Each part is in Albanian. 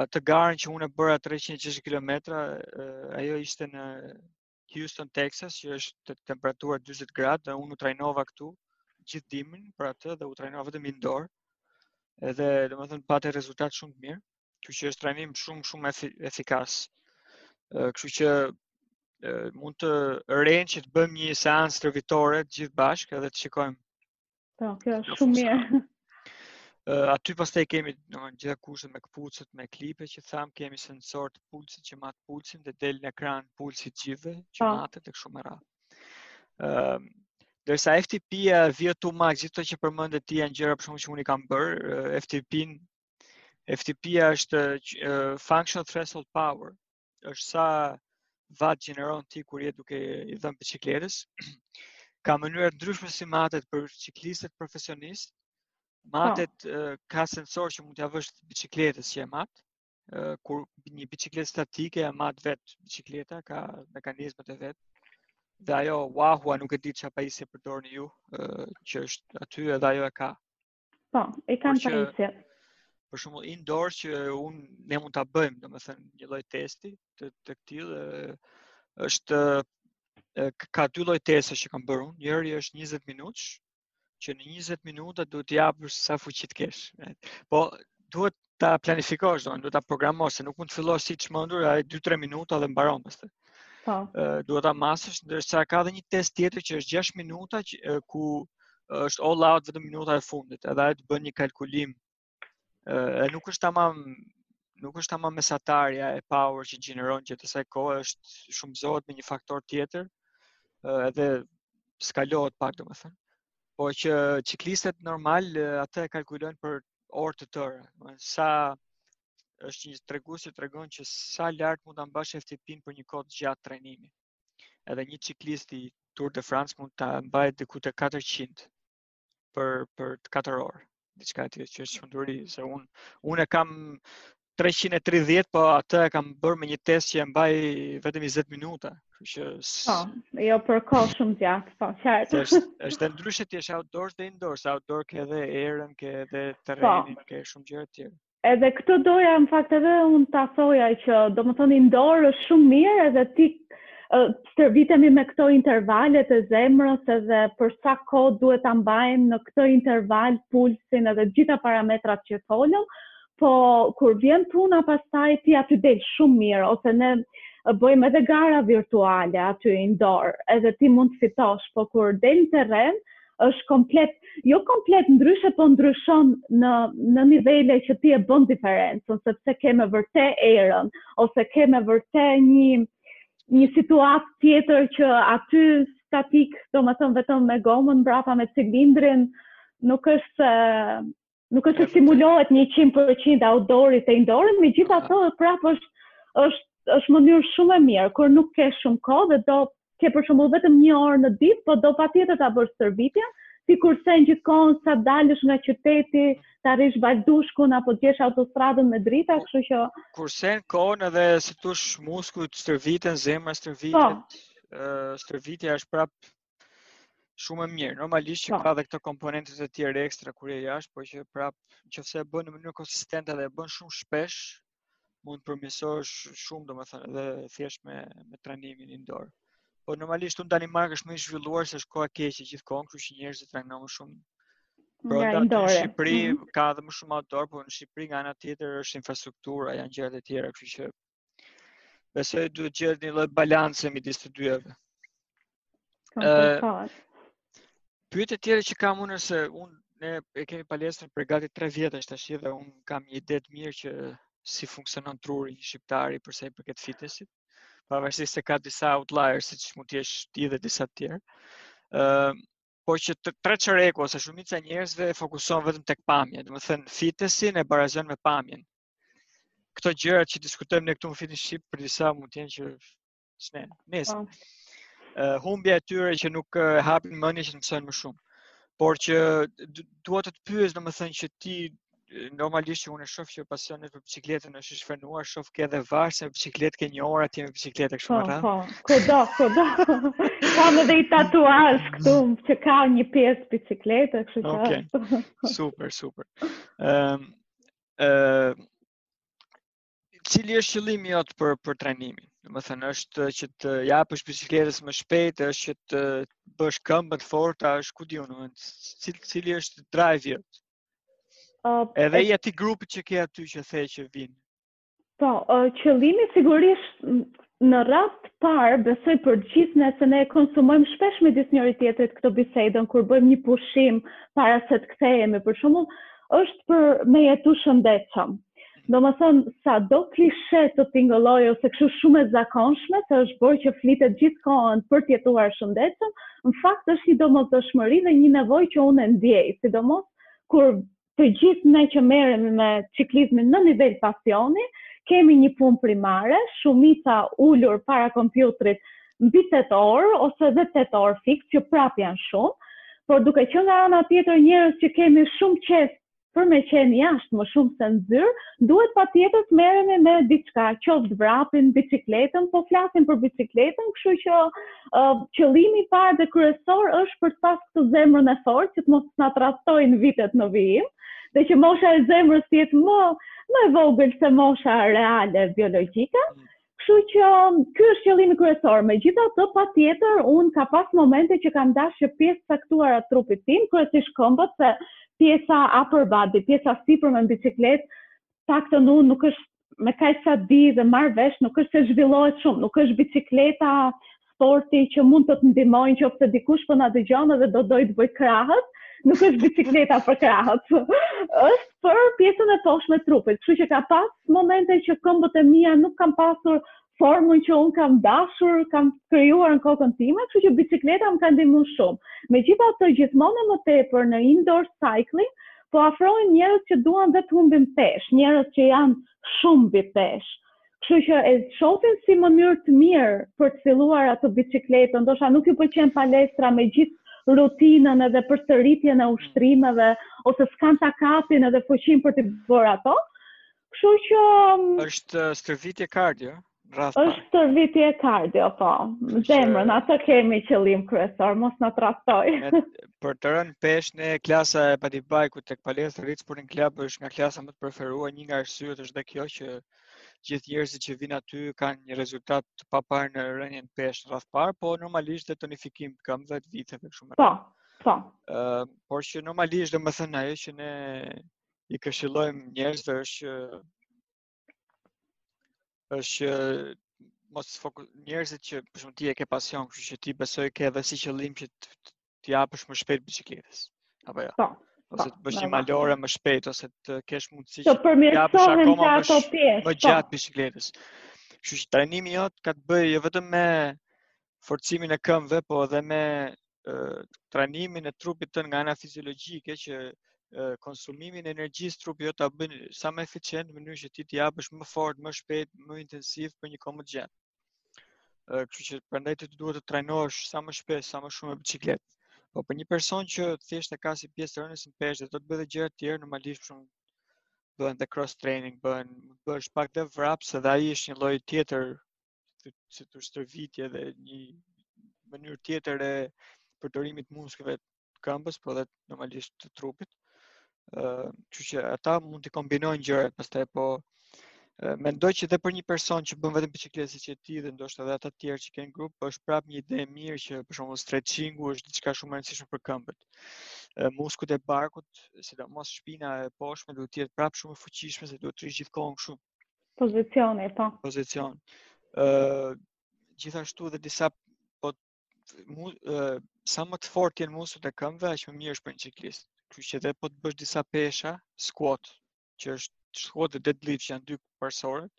atë garën që unë e bëra 360 km, ajo ishte në Houston, Texas, që është temperatura 40 gradë dhe unë u trajnova këtu gjithë dimrin për atë dhe u trajnova vetëm indoor. Edhe domethënë patë rezultat shumë të mirë, kështu që është trajnim shumë shumë efikas. Kështu që mund të vini që të bëjmë një seancë stërvitore të gjithë bashkë edhe të shikojmë Po, kjo është shumë mirë. Uh, aty pastaj i kemi ne të gjitha kushtet me këpucët, me klipe që thamë, kemi sensorët e pulsit që matet pulsin dhe del në ekran pulsi të gjithëve që pa. Po. matet e kështu me radhë. Uh, ndërsa FTP-a, VO2 Max, gjithë këto që përmende ti janë gjëra për shembull që unë i kam bërë, uh, FTP-në FTP-a është uh, functional threshold power, është sa vat gjeneron ti kur je duke i dhënë biçikletës. Ka mënyra të ndryshme si matet për ciklistët profesionistë. Po. Matet oh. ka sensorë që mund t'ia vësh biçikletës që e mat. Kur një biçikletë statike e mat vetë biçikleta ka mekanizmat e vet. Dhe ajo Wahoo-ja nuk e di çfarë pajisje përdorni ju, që është aty edhe ajo e ka. Po, e kanë pajisje. Për shembull, indoor që unë ne mund ta bëjmë, domethënë, një lloj testi të, të tillë është ka dy lloj teste që kam bërë unë. Njëri është 20 minutësh, që në 20 minuta duhet të japësh sa fuqi të kesh. Po duhet ta planifikosh, do duhet ta programosh, se nuk mund të fillosh si i çmendur, ai 2-3 minuta dhe mbaron pastaj. Po. Ë duhet ta masësh, ndërsa ka edhe një test tjetër që është 6 minuta që, ku është all out vetëm minuta e fundit, edhe ai të bën një kalkulim. Ë nuk është tamam nuk është tamam mesatarja e power që gjeneron gjatë asaj kohe është shumëzohet me një faktor tjetër, edhe skalohet pak domethënë. Po që çiklistët normal atë e kalkulojnë për orë të tëra. Sa është një tregues që tregon që sa lart mund ta mbash FTP-n për një kohë të gjatë trajnimi. Edhe një çiklist i Tour de France mund ta mbajë diku te 400 për për 4 orë. diçka e tillë që është çmenduri se unë unë e kam 330, po atë e kam bërë me një test që e mbaj vetëm 20 minuta. Kështu që Po, jo për kohë shumë gjatë, po, qartë. Është është ndryshe të jesh outdoor dhe indoor, se outdoor ke edhe erën, ke edhe terrenin, po. ke shumë gjëra të tjera. Edhe këtë doja në fakt edhe unë ta thoja që domethënë indoor është shumë mirë edhe të stërvitemi me këto intervalet e zemrës edhe për sa kohë duhet ta mbajmë në këtë interval pulsin edhe të gjitha parametrat që folëm, po kur vjen puna pastaj ti aty del shumë mirë, ose ne bëjmë edhe gara virtuale aty indoor, edhe ti mund të fitosh, po kur del në terren, është komplet, jo komplet ndryshe, po ndryshon në, në nivele që ti e bën diferencën, sepse ke me vërte erën, ose ke me vërte një, një situatë tjetër që aty statik, domethënë vetëm me gomën, brapa me cilindrin, nuk është se Nuk është se simulohet 100% outdoor-i te indoor-i, megjithatë prapë është është është mënyrë shumë e mirë kur nuk ke shumë kohë dhe do ke për shembull vetëm një orë në ditë, po do patjetër ta bësh stërvitjen, ti kursen gjithë kohën sa të dalësh nga qyteti, të arrish Baldushkun apo të gjesh autostradën me drita, kështu që kursen kohën edhe si ta thush muskujt stërviten, zemra stërvitet, po. stërvitja është prap Shumë e mirë. Normalisht që po. ka edhe këto komponente të tjera ekstra kur je jashtë, por që prap nëse e bën në mënyrë konsistente dhe e bën shumë shpesh, mund të përmirësohesh shumë, domethënë, edhe thjesht me me trajnimin indoor. Po normalisht në Danimarkë është më i zhvilluar se është koha e keqe gjithë kohën, kështu që njerëzit trajnohen më shumë Brenda në Shqipëri mm -hmm. ka edhe më shumë outdoor, por në Shqipëri nga ana tjetër është infrastruktura, janë gjëra të tjera, kështu që Besoj duhet gjetur një lloj balance midis të dyjave. Pyetje tjetër që kam unë se unë ne e kemi palestrën për gati 3 vjet tashi dhe unë kam një ide të mirë që si funksionon truri i një shqiptari për sa i përket fitnesit, pavarësisht se ka disa outliers, siç mund t'jesh ti dhe disa të tjerë. Uh, po që tre çereku ose shumica e njerëzve e fokuson vetëm tek pamje, domethënë fitnesin e barazon me pamjen, këto gjëra që diskutojmë ne këtu në Fitness Shqip për disa mund të jenë kinezçe. Uh, po. humbja e tyre që nuk e hapin mendjen që të mësojnë më shumë. Por që dua të të pyes domethënë që ti normalisht që unë e shof që pasioni yt për bicikletën është i shfrenuar, shof ke edhe varse me bicikletë ke një orë atje me bicikletë kështu që Po, po. Kudo, kudo. Kam edhe një tatuazh këtu që ka një pjesë bicikletë, kështu që. Okej. Super, super. Ehm, um, ë cili është qëllimi jot për për trajnimin? Domethënë është që t'i japësh biçikletës më shpejt, është që të bësh këmbët të forta, është ku di unë, domethënë cili cili është drive jot? Uh, Edhe i atij grupit që ke aty që the që vin. Po, qëllimi sigurisht në radhë të parë, besoj për të gjithë ne se ne konsumojmë shpesh midis njëri-tjetrit këtë bisedën, kur bëjmë një pushim para se të kthehemi, për shembull, është për me jetu shëndetshëm. Domethënë, sado klishe të tingëllojë ose kshu shumë e zakonshme, se është bërë që flitet gjithë kohën për të jetuar shëndetshëm, në fakt është një domosdoshmëri dhe një nevojë që unë e ndjej, sidomos kur të gjithë ne që merremi me çiklizmin në nivel pasioni, kemi një punë primare, shumica ulur para kompjuterit mbi 8 orë ose edhe 8 orë fiks që prap janë shumë, por duke qenë nga ana tjetër njerëz që kemi shumë qejf për me qenë jashtë më shumë se në zyrë, duhet patjetër të merremi me diçka, qoftë vrapin, bicikletën, po flasim për bicikletën, kështu që Uh, qëllimi i parë dhe kryesor është për të pas këtë zemrën e fortë që të mos na tradhtojë vitet në vijim dhe që mosha e zemrës të jetë më më e vogël se mosha reale biologjike. Mm. Kështu që um, ky është qëllimi kryesor. Megjithatë, patjetër, un ka pas momente që kam dashur që pjesë të caktuara të trupit tim, kryesisht këmbët, se pjesa upper body, pjesa sipër me biçikletë, paktën unë nuk është me kaq sa di dhe marr vesh, nuk është se zhvillohet shumë, nuk është bicikleta sporti që mund të të ndihmojë qoftë dikush po na dëgjon dhe do dojë të bëjë krahët, nuk është bicikleta për krahët. është për pjesën e poshtme të trupit, kështu që ka pas momente që këmbët e mia nuk kam pasur formën që unë kam dashur, kam krijuar në kokën time, kështu që bicikleta më ka ndihmuar shumë. Megjithatë, gjithmonë e më tepër në indoor cycling po afrohen njerëz që duan dhe të humbin peshë, njerëz që janë shumë mbi peshë. Kështu që e shohin si mënyrë të mirë për të filluar atë bicikletën, ndoshta nuk ju pëlqen palestra me gjithë rutinën edhe përsëritjen e ushtrimeve, ose s'kan takatin edhe fuqinë për t'i bërë ato, Kështu që është stërvitje kardio, rreth. Është stërvitje kardio, po. Zemrën që... atë kemi qëllim kryesor, mos na tradhtojë. për të rënë peshë ne klasa e Bodybike-ut tek palestra Ritz Sporting Club është nga klasa më të preferuar, një nga arsyet është dhe kjo që gjithë njerëzit që vijnë aty kanë një rezultat të paparë në rënien peshë në radhë të parë, po normalisht dhe tonifikim të këmbëve të viteve kështu më. Po, po. Ëh, por që normalisht domethënë ajo që ne i këshillojmë njerëzve është që është që mos fokus njerëzit që për shembull ti e ke pasion, kështu që ti besoj ke edhe si qëllim që t'i japësh më shpejt biçikletës. Apo jo. Po. Po. Ose të bësh një malore më shpejt ose të kesh mundësi që të japësh akoma më shpejt. Më po. gjatë biçikletës. Kështu që trajnimi jot ka të bëjë jo vetëm me forcimin e këmbëve, po edhe me trajnimin e trupit tënd nga ana fiziologjike që konsumimin e energjisë trupi jot ta bën sa më eficient në mënyrë që ti të japësh më fort, më shpejt, më intensiv për një kohë më të gjatë. Kështu që prandaj ti duhet të trajnohesh sa më shpesh, sa më shumë me biçikletë. Po për një person që thjesht e ka si pjesë të rënies në peshë, do të bëjë gjëra të tjera normalisht shumë bëhen dhe cross training, bëhen bësh pak dhe vrap, se edhe ai është një lloj tjetër si të stërvitje dhe një mënyrë tjetër e përdorimit të muskujve të këmbës, po dhe normalisht të trupit. Uh, që që ata mund të kombinojnë gjërat pastaj po uh, mendoj që edhe për një person që bën vetëm biçikletë siç je ti dhe ndoshta edhe ata të tjerë që kanë grup, është prap një ide e mirë që për shembull stretchingu është diçka shumë e rëndësishme për këmbët. Uh, muskujt e barkut, sidomos shpina e poshtme duhet të jetë prap shumë e fuqishme se duhet të rrish gjithë kohën kështu Pozicioni, po. Pozicion. Ë uh, gjithashtu edhe disa po mu, uh, sa më të fortë janë muskujt e këmbëve, aq më mirë është për një ciklist. Kështu që edhe po të bësh disa pesha, squat, që është squat dhe deadlift që janë dy parësoret,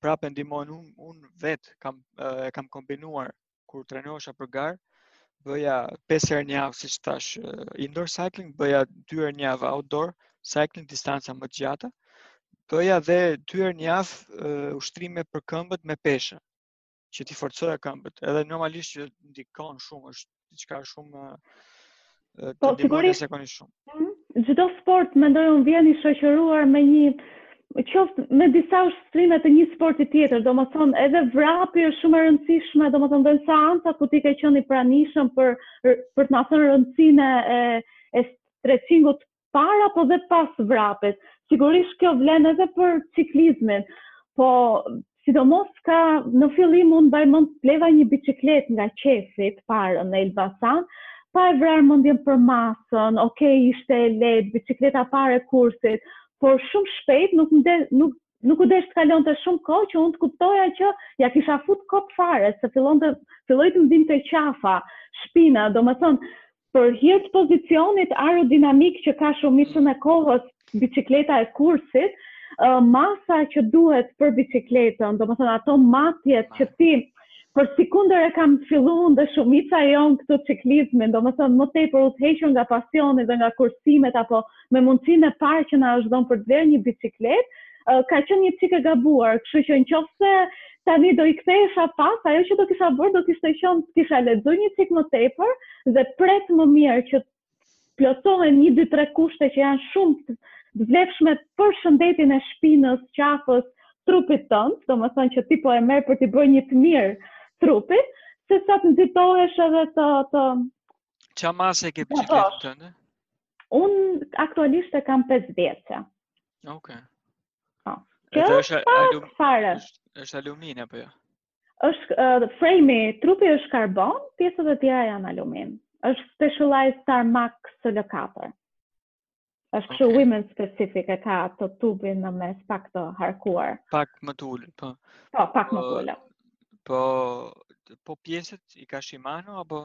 prapë ndihmojnë unë un vet kam uh, kam kombinuar kur trajnohesha për garë, bëja 5 herë në javë, siç thashë, eh, indoor cycling, bëja 2 herë në javë outdoor cycling distanca më të gjata. Bëja dhe 2 herë në javë eh, ushtrime për këmbët me pesha, që t'i forcoja këmbët. Edhe normalisht që ndikon shumë, është diçka shumë eh, Po, sigurisht, çdo sport, mendoj unë vjen i shoqëruar me një, qoftë me disa ushtrime të një sporti tjetër, domethënë, edhe vrapi është shumë e rëndësishme, domethënë, dhe një seancë ku ti ke qënë i pranishëm për, për të na thënë rëndësinë e, e stretchingut para po dhe pas vrapit. Sigurisht kjo vlen edhe për ciklizmin, po sidomos që në fillim unë mbaj mend bleva një biçikletë nga qejfi të parën në Elbasan, pa e vrarë mendjen për masën, ok, ishte e lehtë, biçikleta e parë e kursit, por shumë shpejt nuk, mde, nuk nuk u desh të kalonte shumë kohë që unë të kuptoja që ia kisha fut kot fare, se fillonte filloi të më dhimbte qafa, shpina, domethënë, për hir të pozicionit aerodinamik që ka shumicën e kohës biçikleta e kursit, masa që duhet për biçikletën, domethënë ato matjet që ti por sikundër e kam fillu dhe shumica jonë këtu ciklizmin, domethënë më tepër udhëhequr nga pasioni dhe nga kursimet apo me mundësinë e parë që na është dhënë për të blerë një biçikletë, ka qenë një cikë e gabuar, kështu që në qoftë se tani do i kthehesha pas, ajo që do kisha bërë do kishte qenë të kisha lexuar një cikë më tepër dhe pret më mirë që të plotësohen një dy tre kushte që janë shumë të vlefshme për shëndetin e shpinës, qafës, trupit tënd, domethënë që ti po e merr për t'i bërë një të mirë trupit, se sa të nxitohesh edhe të të ça mase e ke biçikletën tënde. Unë aktualisht e kam 5 vjeçe. Okej. Okay. Po. Kjo është alum... fare. Është, është alumin apo jo? Ja? Është uh, frame trupi është karbon, pjesët e tjera janë alumin. Është Specialized Tarmac SL4. Është kështu okay. women specific e ka atë tubin në mes pak të harkuar. Pak më të ulët, po. Po, pak më të ulët. Po, po pjesët i ka Shimano apo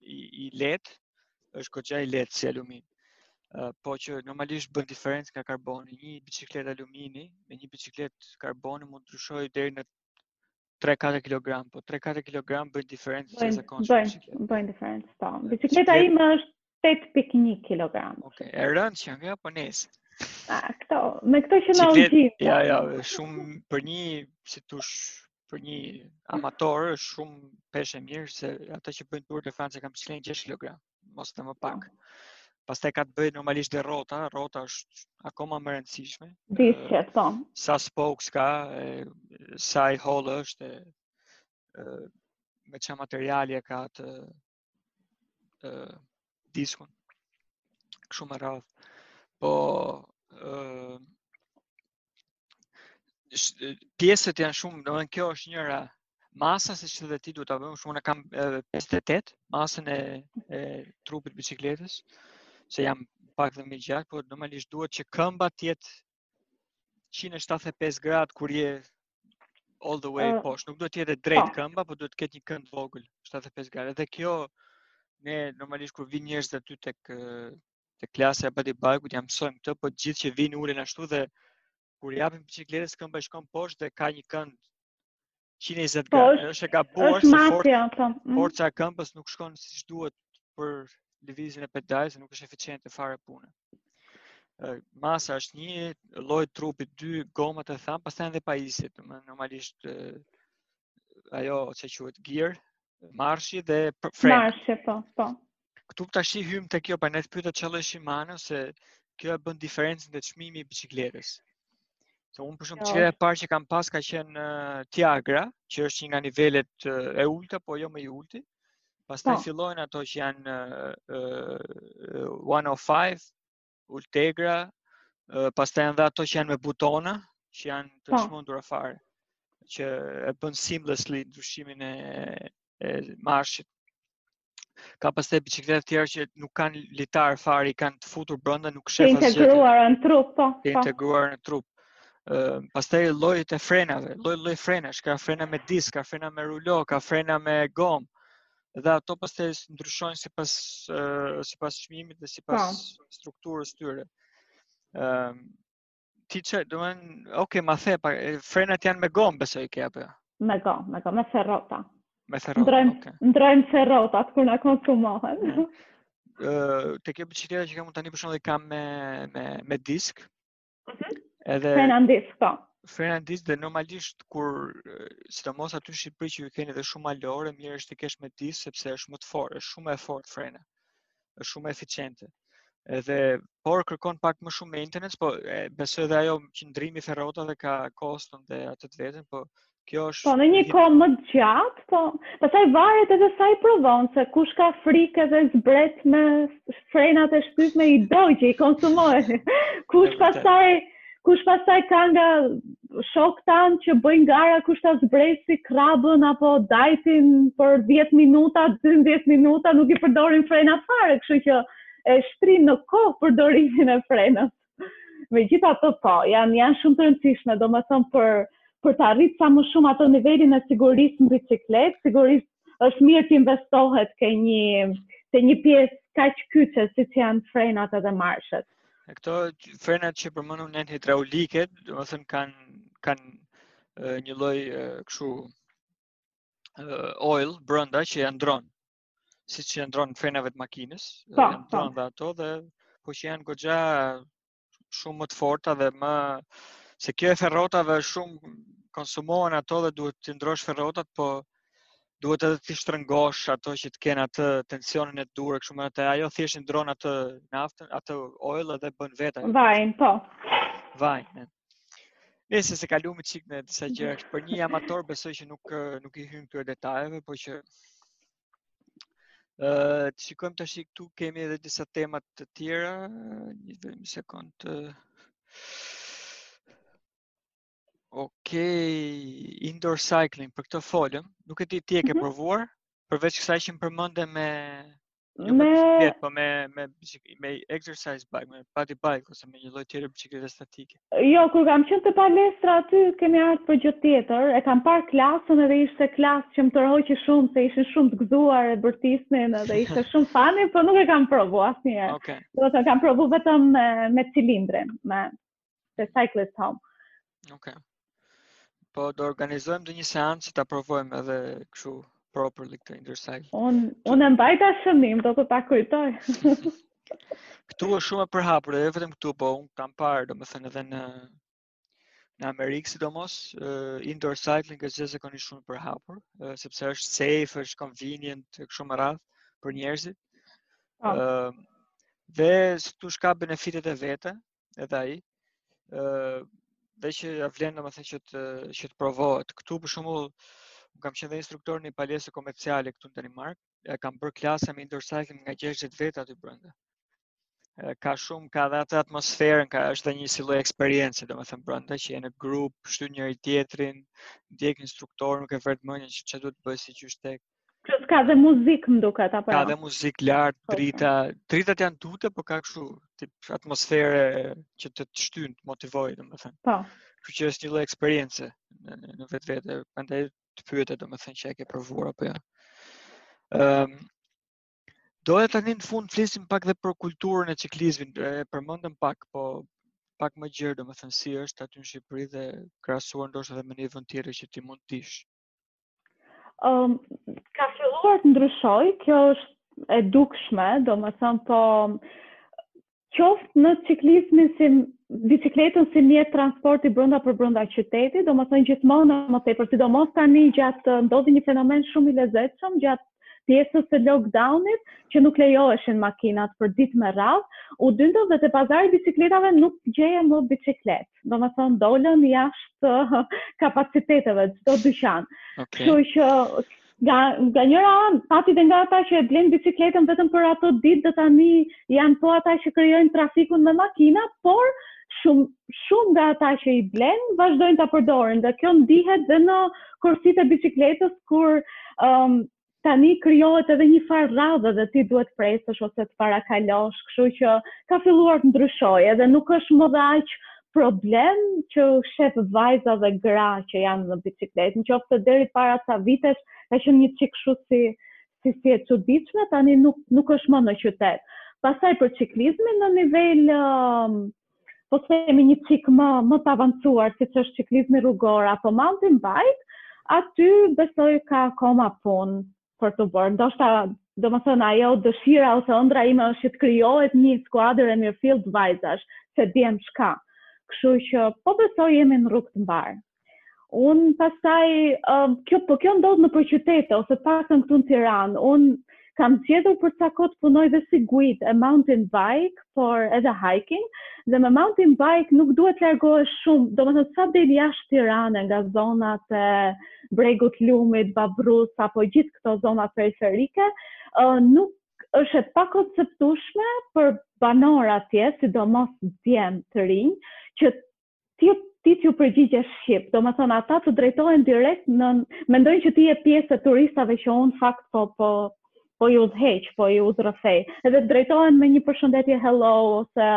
i, i lehtë, është goxha i lehtë si alumin. Uh, po që normalisht bën diferencë nga karboni. Një biçikletë alumini me një biçikletë karboni mund të ndryshojë deri në 3-4 kg, po 3-4 kg bën diferencë sa s'ka në biçikletë. Bën, bën diferencë, po. Biçikleta ime është 8.1 kg. Okej, okay. e rëndë qenka po nëse. A, këto, me këto që në uqim. Ja, ja, shumë për një, si t'ush, për një amator është shumë peshë e mirë se ata që bëjnë Tour de France kanë pesë 6 kg, mos dhe më pak. Pastaj ka të bëjë normalisht dhe rrota, rrota është akoma më e rëndësishme. Diçka po. Sa spokes ka, sa i hollë është, e, me çfarë materiali e ka të ë diskun. Kështu me radhë. Po ë pjesët janë shumë, domethënë kjo është njëra masa siç edhe ti duhet ta bëjmë, unë e kam 58, masën e, e trupit biçikletës, se jam pak dhe i gjatë, por normalisht duhet që këmba të jetë 175 gradë kur je all the way uh, poshtë, nuk duhet të jetë drejt po. këmba, por duhet të ketë një kënd të vogël, 75 gradë. Dhe kjo ne normalisht kur vijnë njerëz aty te, te klasa e body bike, ia mësojmë këtë, po të gjithë që vijnë ulen ashtu dhe kur i japin biçikletës këmba i shkon poshtë dhe ka një kënd 120 po, gradë, është e gabuar se forca, for, mm. forca e këmbës nuk shkon siç duhet për lëvizjen e pedales, nuk është efiçiente fare puna. Masa është një, lloji i trupit dy, gomat i thamë, pastaj edhe pajisjet, normalisht ajo që quhet gear, marshi dhe frame. Marshi, po, po. Këtu tashi hyjmë te kjo, prandaj të pyeta ça lloj Shimano, se kjo e bën diferencën dhe çmimi i biçikletës. Se unë për shembull jo. Ajo e para që kam pas ka qenë uh, Tiagra, që është një nga nivelet uh, e ulëta, po jo më i ulëti. Pastaj po. fillojnë ato që janë uh, uh, 105, Ultegra, pastaj janë dhe ato që janë me butona, që janë të po. çmendura fare, që e bën seamlessly ndryshimin e, e marshit. Ka pastaj biçikleta të tjera që nuk kanë litarë fare, i kanë të futur brenda, nuk sheh asgjë. Të integruar në trup, po. Të po. integruar në trup. Uh, pastaj llojet e frenave, lloj lloj frenash, ka frena me disk, ka frena me rulo, ka frena me gomë. dhe ato pastaj ndryshojnë sipas sipas çmimit dhe sipas Po. strukturës së tyre. Ëm um, ti çe, do të thënë, okay, ma the, pra, frenat janë me gomë, besoj ke apo? Jo? Me gomë, me gomë, me ferrota. Me ferrota. Ndrojm, okay. ndrojm ferrotat kur na konsumohen. Ë, te kjo bicikleta që kam tani për shembull kam me me me disk. Mhm. Edhe frena disk, po. Frena disk dhe normalisht kur sidomos aty në Shqipëri që ju keni edhe shumë malore, mirë është të kesh me disk sepse është më të fortë, është shumë e fortë frena. Është shumë eficiente. Edhe por kërkon pak më shumë maintenance, po besoj edhe ajo që ndërrimi i ferrotave ka koston dhe atë të vetën, po Kjo është Po në një një kohë më të gjatë, po pastaj varet edhe sa i provon se kush ka frikë edhe zbret me frenat e shtypme i dogji, i konsumoi. Kush vërtetë. pastaj kush pastaj ka nga shokët tanë që bëjnë gara kush ta zbresi Krrabën apo Dajtin për 10 minuta, 12 minuta nuk i përdorin frenat fare, kështu që e shtrin në kohë përdorimin e frenës. Megjithatë po, janë, janë shumë të rëndësishme, domethënë për, për të arritë sa më shumë atë nivelin e sigurisë në biçikletë, sigurisë është mirë të investohet te një, te një pjesë kaq kyçe siç janë frenat edhe marshet. E këto frenat që përmendëm janë hidraulike, domethënë kanë kanë një lloj kështu oil brënda që ia ndrron. siç ia ndrron frenave të makinës, po, ia po. ndrron dhe ato dhe po që janë goxha shumë më të forta dhe më... Se kjo e ferrotave shumë konsumohen ato dhe duhet të ndrrosh ferrotat, po duhet edhe të shtrëngosh ato që të kenë atë tensionin e duhur, kështu më atë, ajo thjesht ndrron atë naftën, atë oil dhe bën vetë. Vajin, po. Vajin, Nejse se kaluam çik në disa gjëra, për një amator besoj që nuk nuk i hyn këtyre detajeve, por që ë uh, të shikojmë tash këtu kemi edhe disa tema të tjera, një vetëm sekond. Uh, Ok, indoor cycling, për këtë folëm, nuk e di ti e ke mhm. provuar, përveç kësaj që më përmende me, Jo me bicikletë, po me me bicikletë, me exercise bike, me body bike ose me një lloj tjetër biciklete statike. Jo, kur kam qenë te palestra aty kemi ardhur për gjë tjetër. E kam parë klasën edhe ishte klasë që më tërhoqi shumë se ishin shumë të gëzuar e bërtisnin edhe ishte shumë fani, po nuk e kam provu asnjëherë. Okej. Okay. Unë kam provu vetëm me me cilindrin, me te Cyclist Home. Okej. Okay. Po do organizojmë dhe një seancë që ta provojmë edhe kështu properly këtë indoor cycling. Unë unë e mbajta shënim, do të ta kujtoj. këtu është shumë e përhapur, edhe vetëm këtu, po unë kam parë, domethënë edhe në në Amerikë sidomos, uh, indoor cycling është gjë zakonisht shumë e përhapur, uh, sepse është safe, është convenient, është shumë rrallë për njerëzit. Ëh, ah. uh, dhe kështu ka benefitet e veta, edhe ai. ë dhe që ia vlen domethënë që të që të provohet. Këtu për shembull kam qenë dhe instruktor në një palestër komerciale këtu në Danimarkë, e kam bërë klasa me indoor cycling nga 60 veta aty brenda. Ka shumë, ka dhe atë atmosferën, ka është dhe një si lloj eksperience, domethënë brenda që jeni në grup, shtyn njëri-tjetrin, ndjek instruktorin, nuk e vret mendjen që çfarë duhet të bësh si qysh tek. Plus ka dhe muzikë më duket apo Ka jo? dhe muzikë lart, po, drita, dritat janë tute, por ka kështu tip atmosfere që të të shtyn, të motivon, domethënë. Po. Kështu që është një lloj eksperience në, në vetvete, prandaj të pyeta domethënë që e ke provuar apo jo. Ëm ehm, um, Doja tani në fund të flisnim pak dhe për kulturën e ciklizmit, e përmendëm pak, po pak më gjerë, domethënë si është aty në Shqipëri dhe krahasuar ndoshta edhe me një vend tjetër që ti mund të kesh. Um, ka filluar të ndryshojë, kjo është e dukshme, domethënë po qoftë në ciklizmin si bicikletën si mjet transporti brenda për brenda qytetit, domethënë gjithmonë më tepër, sidomos tani gjatë ndodhi një fenomen shumë i lezetshëm gjatë pjesës së lockdownit që nuk lejoheshin makinat për ditë me radhë, u dyndën dhe te pazari i bicikletave nuk gjeje më bicikletë. Domethënë, dolën jashtë kapaciteteve, çdo dyqan. Okay. Kshu që nga, nga njëra anë, pati dhe nga ata që e blenë bicikletën vetëm për ato ditë dhe tani janë po ata që krijojnë trafikun me makina, por shumë shumë nga ata që i blenë vazhdojnë ta përdorin dhe kjo ndihet dhe në korsitë e biçikletës kur um, tani krijohet edhe një farë radhe dhe ti duhet të presësh ose të parakalosh, kështu që ka filluar të ndryshojë edhe nuk është më dhe aq problem që shef vajza dhe gra që janë në biçikletë, në qoftë se deri para ca vitesh ka qenë një çik kështu si si si e çuditshme, tani nuk nuk është më në qytet. Pastaj për çiklizmin në nivel uh, po të themi një çik më më të avancuar siç është çiklizmi rrugor apo mountain bike, aty besoj ka akoma punë për t'u bërë. Ndoshta, domethënë ajo dëshira ose ëndrra ime është që të krijohet një skuadër e mirëfilltë vajzash, se djem ç'ka. Kështu që po besoj jemi në rrugë të mbarë. Unë pastaj uh, kjo po kjo ndodh nëpër qytete ose të paktën këtu në Tiranë. Unë kam zgjedhur për ca kohë të punoj dhe si guidë e mountain bike, por edhe hiking, dhe me mountain bike nuk duhet të largohesh shumë, domethënë sa del jashtë Tirane, nga zonat e Bregut të Lumit, Babrrusë, apo gjithë këto zonat periferike, uh, nuk është e pakonceptueshme për banorët atje, sidomos djem të rinj, që ti ti t'u përgjigjesh shqip, domethënë ata të drejtohen direkt në, mendojnë që ti je pjesë e turistave që unë në fakt po, po, po i udhëheq, po i udhërrëfej, edhe të drejtohen me një përshëndetje hello ose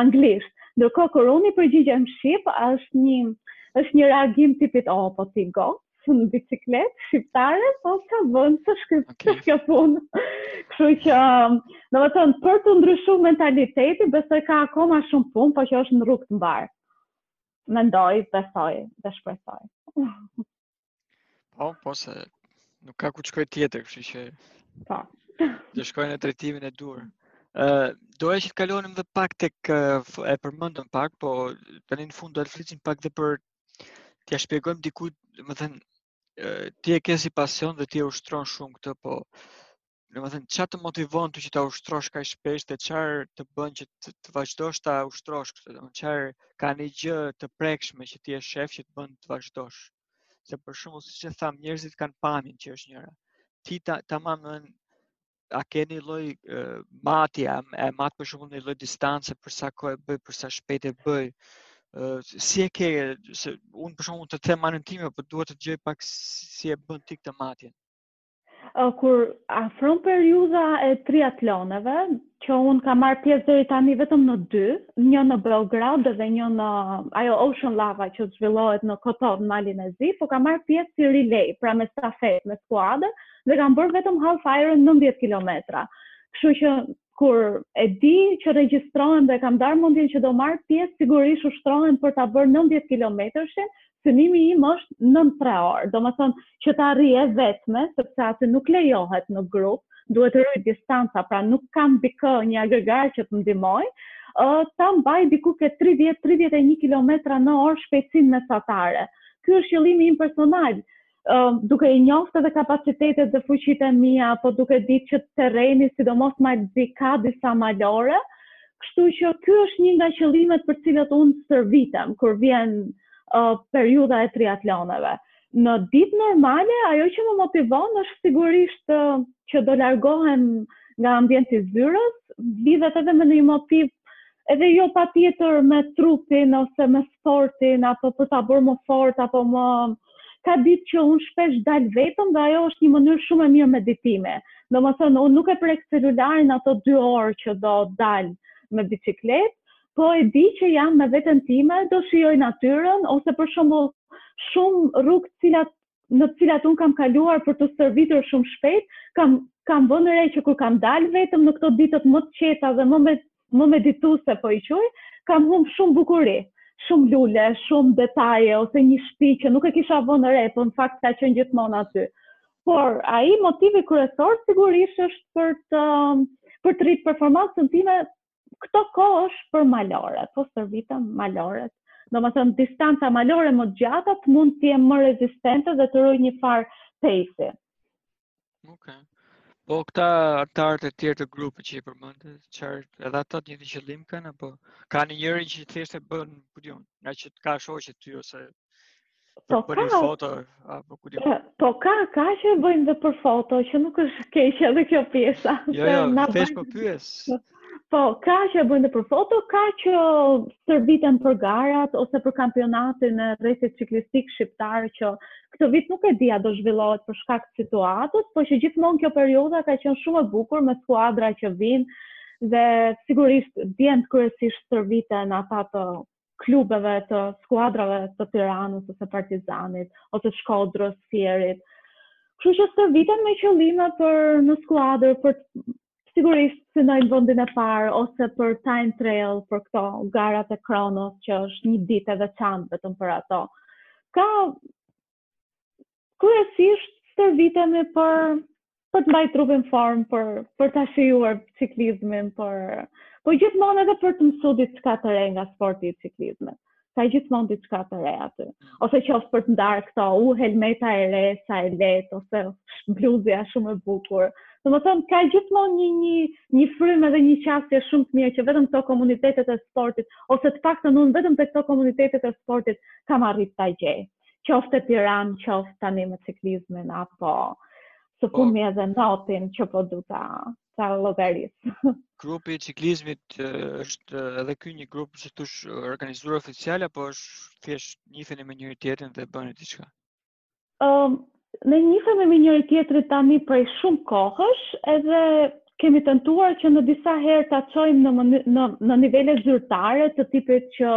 anglisht. Ndërkohë, kur unë i përgjigjem shqip, është një, është një reagim i tipit, o, oh, po ti go, cë në biçikletë, shqiptare, po s'ka vend të shkretë okay. kjo punë. Kështu që, um, domethënë, për t'u ndryshu mentaliteti, besoj ka akoma shumë punë, po që është në rrugë të mbarë. Mendoj, besoj, dhe shpresoj. po, po se nuk ka ku shkojë tjetër, kështu që... Po. Do shkojë në drejtimin e duhur. Uh, doja që të kalonim dhe pak tek, e përmendëm pak, po tani në fund do të flasim pak dhe për T'ia shpjegojmë dikujt, domethënë, ti e ke si pasion dhe ti e ushtron shumë këtë, po domethënë ça të motivon ty që ta ushtrosh kaq shpesh dhe çfarë të bën që të, të vazhdosh ta ushtrosh këtë, domethënë a ka një gjë të prekshme që ti e shef që të bën të vazhdosh. Se për shembull siç e thamë, njerëzit kanë pamjen që është njëra. Ti ta, tamam në a ke një lloj matje, a e mat për shembull një lloj distance, për sa kohë e bëj, për sa shpejt e bëj, si e ke, se unë për shembull të të them anën time, por po dua të dëgjoj pak si e bën ti këtë matjen. Kur afron periudha e triatlonëve, që unë kam marrë pjesë deri tani vetëm në dy, një në Beograd dhe një në ajo Ocean Lava që zhvillohet në Kotor, në Malin e Zi, po kam marrë pjesë si relay, pra me stafetë, me skuadër, dhe kam bërë vetëm half iron 90 kilometra. Kështu që kur e di që regjistrohem dhe kam ndarë mendjen që do marr pjesë, sigurisht ushtrohem për ta bërë 90 kilometërshin, synimi im është nën 3 orë. Domethënë që ta arrij e vetme, sepse aty nuk lejohet në grup, duhet të ruhet distanca, pra nuk kam dikë, një gregar që të ndihmojë, ta mbaj diku ke 30-31 km në orë shpejtësinë mesatare. Ky është qëllimi im personal, duke i njoft edhe kapacitetet dhe fuqitë e mia, apo duke ditë që terreni, sidomos Mali i Zi ka disa malore, kështu që ky është një nga qëllimet për të cilat unë stërvitem, kur vjen uh, periudha e triatloneve. Në ditë normale, ajo që më motivon është sigurisht uh, që do largohem nga ambienti i zyrës, lidhet edhe me një motiv edhe jo patjetër me trupin ose me sportin, apo për ta bërë më fort, apo më... Uh, ka ditë që unë shpesh dal vetëm dhe ajo është një mënyrë shumë e mirë meditimi. Domethënë, unë nuk e prek celularin ato dy orë që do dal me biçikletë, po e di që jam me veten time, do shijoj natyrën, ose për shembull shumë rrugë cilat në të cilat unë kam kaluar për t'u stërvitur shumë shpejt, kam, kam vënë re që kur kam dalë vetëm në këto ditët më të qeta dhe më me më medituese po i quaj, kam humb shumë bukuri, shumë lule, shumë detaje ose një shtëpi që nuk e kisha vënë re, po në fakt ka qenë gjithmonë aty. Por ai motivi kryesor sigurisht është për të për të rrit performancën time këto kohë është për maloret, po stërvitem maloret. Domethënë, distanca malore më të gjata të mund të jem më rezistente dhe të rojë një farë pejsi. Ok. Po këta antarët e tjerë të grupit që i përmende, që edhe ata të njëjtin qëllim kanë, apo ka ndonjëri që thjesht e bën, ku di unë, ngaqë të ka shoqe ty, ose po për një foto, apo ku di unë. Po ka, ka që e bëjnë dhe për foto, që nuk është keq edhe kjo pjesa. Jo, jo, prandaj po pyes, Po, ka që e bëjnë për foto, ka që stërviten për garat ose për kampionatin e rrethit ciklistik shqiptar që këtë vit nuk e di a do zhvillohet për shkak të situatës, por që gjithmonë kjo periudha ka qenë shumë e bukur me skuadra që vijnë dhe sigurisht djemtë kryesisht stërviten ata të klubeve të skuadrave të Tiranës ose Partizanit ose të Shkodrës, Fierit. Kështu që stërviten me qëllime për në skuadër për sigurisht synojnë vendin e parë ose për time trail për këto garat e kronos që është një ditë e veçantë vetëm për ato. Ka kryesisht stërvitemi për për të mbajt trupin në formë për për ta shijuar ciklizmin për po gjithmonë edhe për të mësuar diçka të re nga sporti i ciklizmit. ka gjithmonë diçka të re aty. Ose qoftë për të ndarë këto, u helmeta e re, sa e lehtë, ose bluzja shumë e bukur. Domethënë, ka gjithmonë një, një, një frymë dhe një qasje shumë të mirë që vetëm këto komunitetet e sportit, ose të paktën unë vetëm te këto komunitetet e sportit, kam arrit ta gjej. Qoftë e piran, qoftë tani me ciklizmin, apo së fundmi edhe notin që po du ta ta llogaris. Grupi i ciklizmit është edhe ky një grup që është organizuar oficial apo është thjesht njiheni me njëri tjetrin dhe bëni diçka? Ëm um, ne njihemi me njëri tjetrin tani prej shumë kohësh, edhe kemi tentuar që në disa herë ta çojmë në mëny, në në nivele zyrtare të tipit që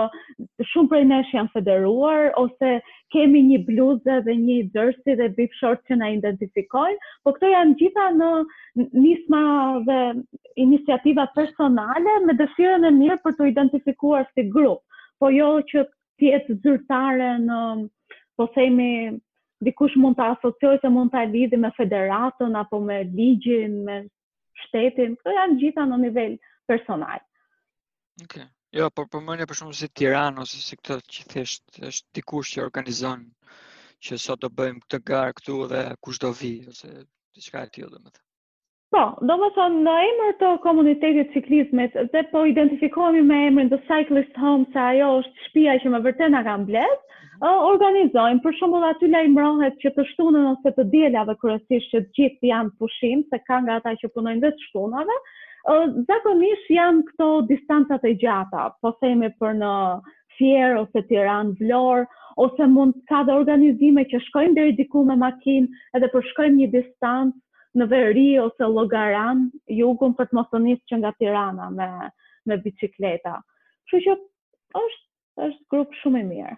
shumë prej nesh janë federuar ose kemi një bluzë dhe një jersey dhe bip short që na identifikojnë, po këto janë gjitha në nisma dhe iniciativa personale me dëshirën e mirë për t'u identifikuar si grup, po jo që të jetë zyrtare në po themi dikush mund ta asociojë ose mund ta lidhë me federatën apo me ligjin, me shtetin, këto janë gjitha në nivel personal. Ok, jo, po përmendja për shembull si Tiranë, ose si këto që thjesht është dikush që organizon që sot do bëjmë këtë garë këtu dhe kush do vi, ose diçka e tillë domethënë. Po, domethënë, në emër të komunitetit të ciklizmit, dhe po identifikohemi me emrin The Cyclist Home, se ajo është shpia që me vërte na ka mbledhë, organizojmë, për shembull aty lajmërohet që të shtunën ose të dielave kryesisht që të gjithë janë pushim, se ka nga ata që punojnë dhe të shtunave, zakonisht janë këto distancat e gjata, po themi për në Fier ose Tiranë Vlorë, ose mund ka dhe organizime që shkojmë deri diku me makinë edhe përshkojmë një distancë në veri ose Llogaranë, jugun për të mos u nisë që nga Tirana me, me bicikleta. Kështu që është, është grup shumë i mirë.